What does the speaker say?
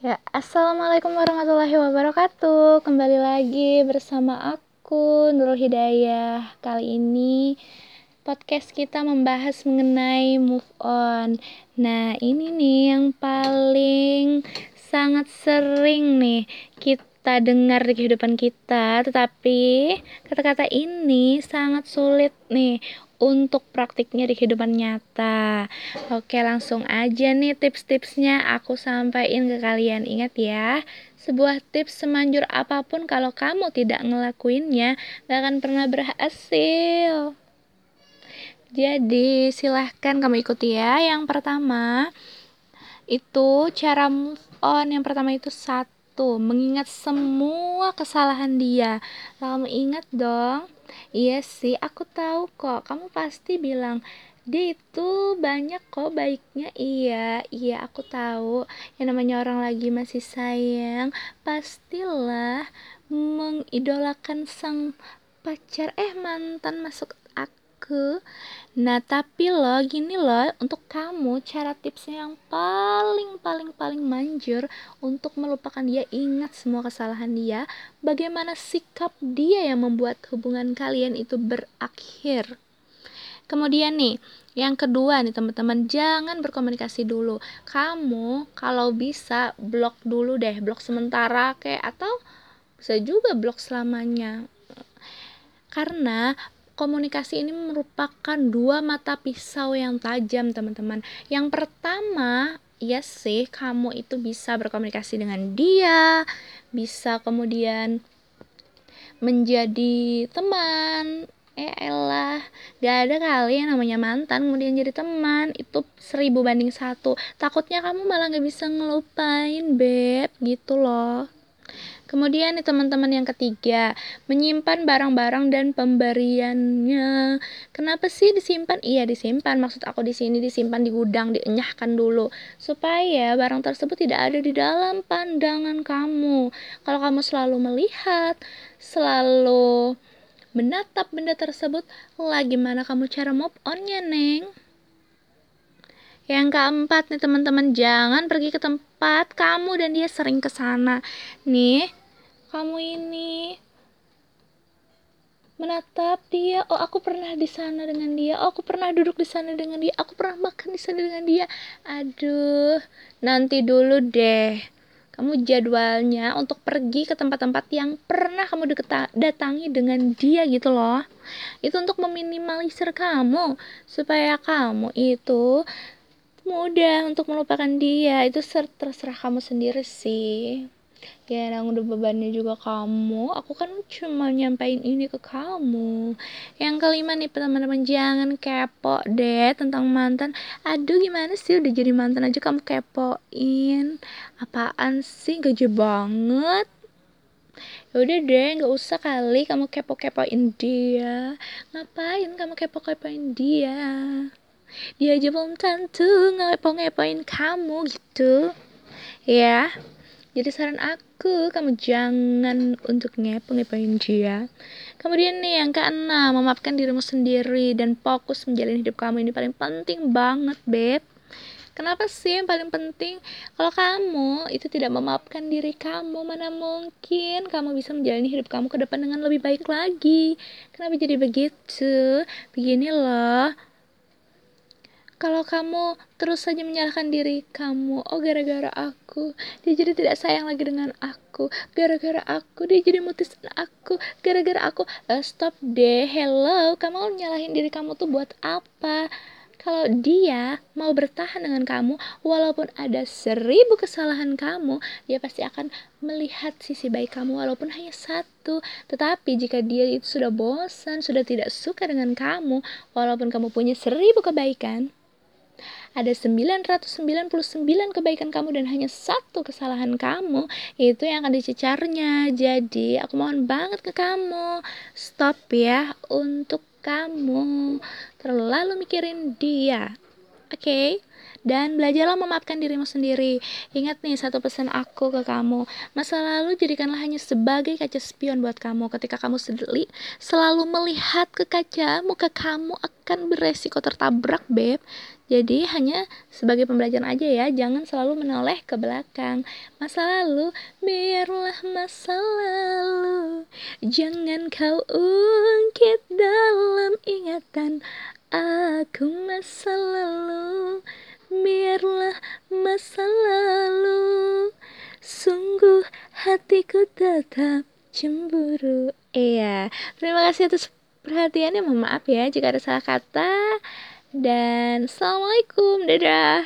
Ya, Assalamualaikum warahmatullahi wabarakatuh. Kembali lagi bersama aku Nurul Hidayah. Kali ini podcast kita membahas mengenai move on. Nah, ini nih yang paling sangat sering nih kita dengar di kehidupan kita, tetapi kata-kata ini sangat sulit nih untuk praktiknya di kehidupan nyata. Oke, langsung aja nih tips-tipsnya aku sampaikan ke kalian. Ingat ya, sebuah tips semanjur apa pun kalau kamu tidak ngelakuinnya, gak akan pernah berhasil. Jadi, silahkan kamu ikuti ya. Yang pertama, itu cara move on. Yang pertama itu satu, mengingat semua kesalahan dia. Kamu ingat dong, Iya sih, aku tahu kok. Kamu pasti bilang, dia itu banyak kok baiknya. Iya, iya aku tahu. Yang namanya orang lagi masih sayang, pastilah mengidolakan sang pacar. Eh, mantan masuk aku. Nah, tapi loh, gini loh, untuk kamu cara tipsnya yang paling paling paling manjur untuk melupakan dia, ingat semua kesalahan dia, bagaimana sikap dia yang membuat hubungan kalian itu berakhir. Kemudian nih, yang kedua nih teman-teman, jangan berkomunikasi dulu. Kamu kalau bisa blok dulu deh, blok sementara kayak atau bisa juga blok selamanya. Karena komunikasi ini merupakan dua mata pisau yang tajam, teman-teman. Yang pertama, ya sih, kamu itu bisa berkomunikasi dengan dia, bisa kemudian menjadi teman. Eh elah, gak ada kali yang namanya mantan kemudian jadi teman Itu seribu banding satu Takutnya kamu malah gak bisa ngelupain beb gitu loh Kemudian nih teman-teman yang ketiga, menyimpan barang-barang dan pemberiannya. Kenapa sih disimpan? Iya disimpan. Maksud aku di sini disimpan di gudang, dienyahkan dulu supaya barang tersebut tidak ada di dalam pandangan kamu. Kalau kamu selalu melihat, selalu menatap benda tersebut, lagi mana kamu cara move onnya, Neng? Yang keempat nih teman-teman, jangan pergi ke tempat kamu dan dia sering ke sana. Nih, kamu ini menatap dia. Oh aku pernah di sana dengan dia. Oh aku pernah duduk di sana dengan dia. Aku pernah makan di sana dengan dia. Aduh nanti dulu deh. Kamu jadwalnya untuk pergi ke tempat-tempat yang pernah kamu datangi dengan dia gitu loh. Itu untuk meminimalisir kamu supaya kamu itu mudah untuk melupakan dia. Itu terserah kamu sendiri sih ya yang udah bebannya juga kamu aku kan cuma nyampain ini ke kamu. Yang kelima nih teman-teman jangan kepo deh tentang mantan. Aduh gimana sih udah jadi mantan aja kamu kepoin? Apaan sih? Gaje banget. Yaudah deh nggak usah kali kamu kepo-kepoin dia. Ngapain kamu kepo-kepoin dia? Dia aja belum tentu ngepo-ngepoin kamu gitu. Ya jadi saran aku, kamu jangan untuk ngepo-ngepoin dia. Kemudian nih yang keenam, memaafkan dirimu sendiri dan fokus menjalani hidup kamu ini paling penting banget, beb. Kenapa sih yang paling penting? Kalau kamu itu tidak memaafkan diri kamu, mana mungkin kamu bisa menjalani hidup kamu ke depan dengan lebih baik lagi? Kenapa jadi begitu? Begini loh, kalau kamu terus saja menyalahkan diri kamu, oh gara-gara aku, dia jadi tidak sayang lagi dengan aku, gara-gara aku, dia jadi mutusin aku, gara-gara aku, uh, stop deh, hello, kamu nyalahin diri kamu tuh buat apa? Kalau dia mau bertahan dengan kamu, walaupun ada seribu kesalahan kamu, dia pasti akan melihat sisi baik kamu walaupun hanya satu. Tetapi jika dia itu sudah bosan, sudah tidak suka dengan kamu, walaupun kamu punya seribu kebaikan, ada 999 kebaikan kamu dan hanya satu kesalahan kamu itu yang akan dicecarnya jadi aku mohon banget ke kamu. Stop ya untuk kamu. Terlalu mikirin dia. Oke? okay? Dan belajarlah memaafkan dirimu sendiri. Ingat nih satu pesan aku ke kamu, masa lalu jadikanlah hanya sebagai kaca spion buat kamu. Ketika kamu sedih, selalu melihat ke kaca, muka kamu akan beresiko tertabrak, beb. jadi hanya sebagai pembelajaran aja ya jangan selalu menoleh ke belakang masa lalu biarlah masa lalu jangan kau ungkit dalam ingatan aku masa lalu biarlah masa lalu sungguh hatiku tetap cemburu. Iya terima kasih atas perhatiannya. Mohon maaf ya jika ada salah kata. Dan assalamualaikum. Dadah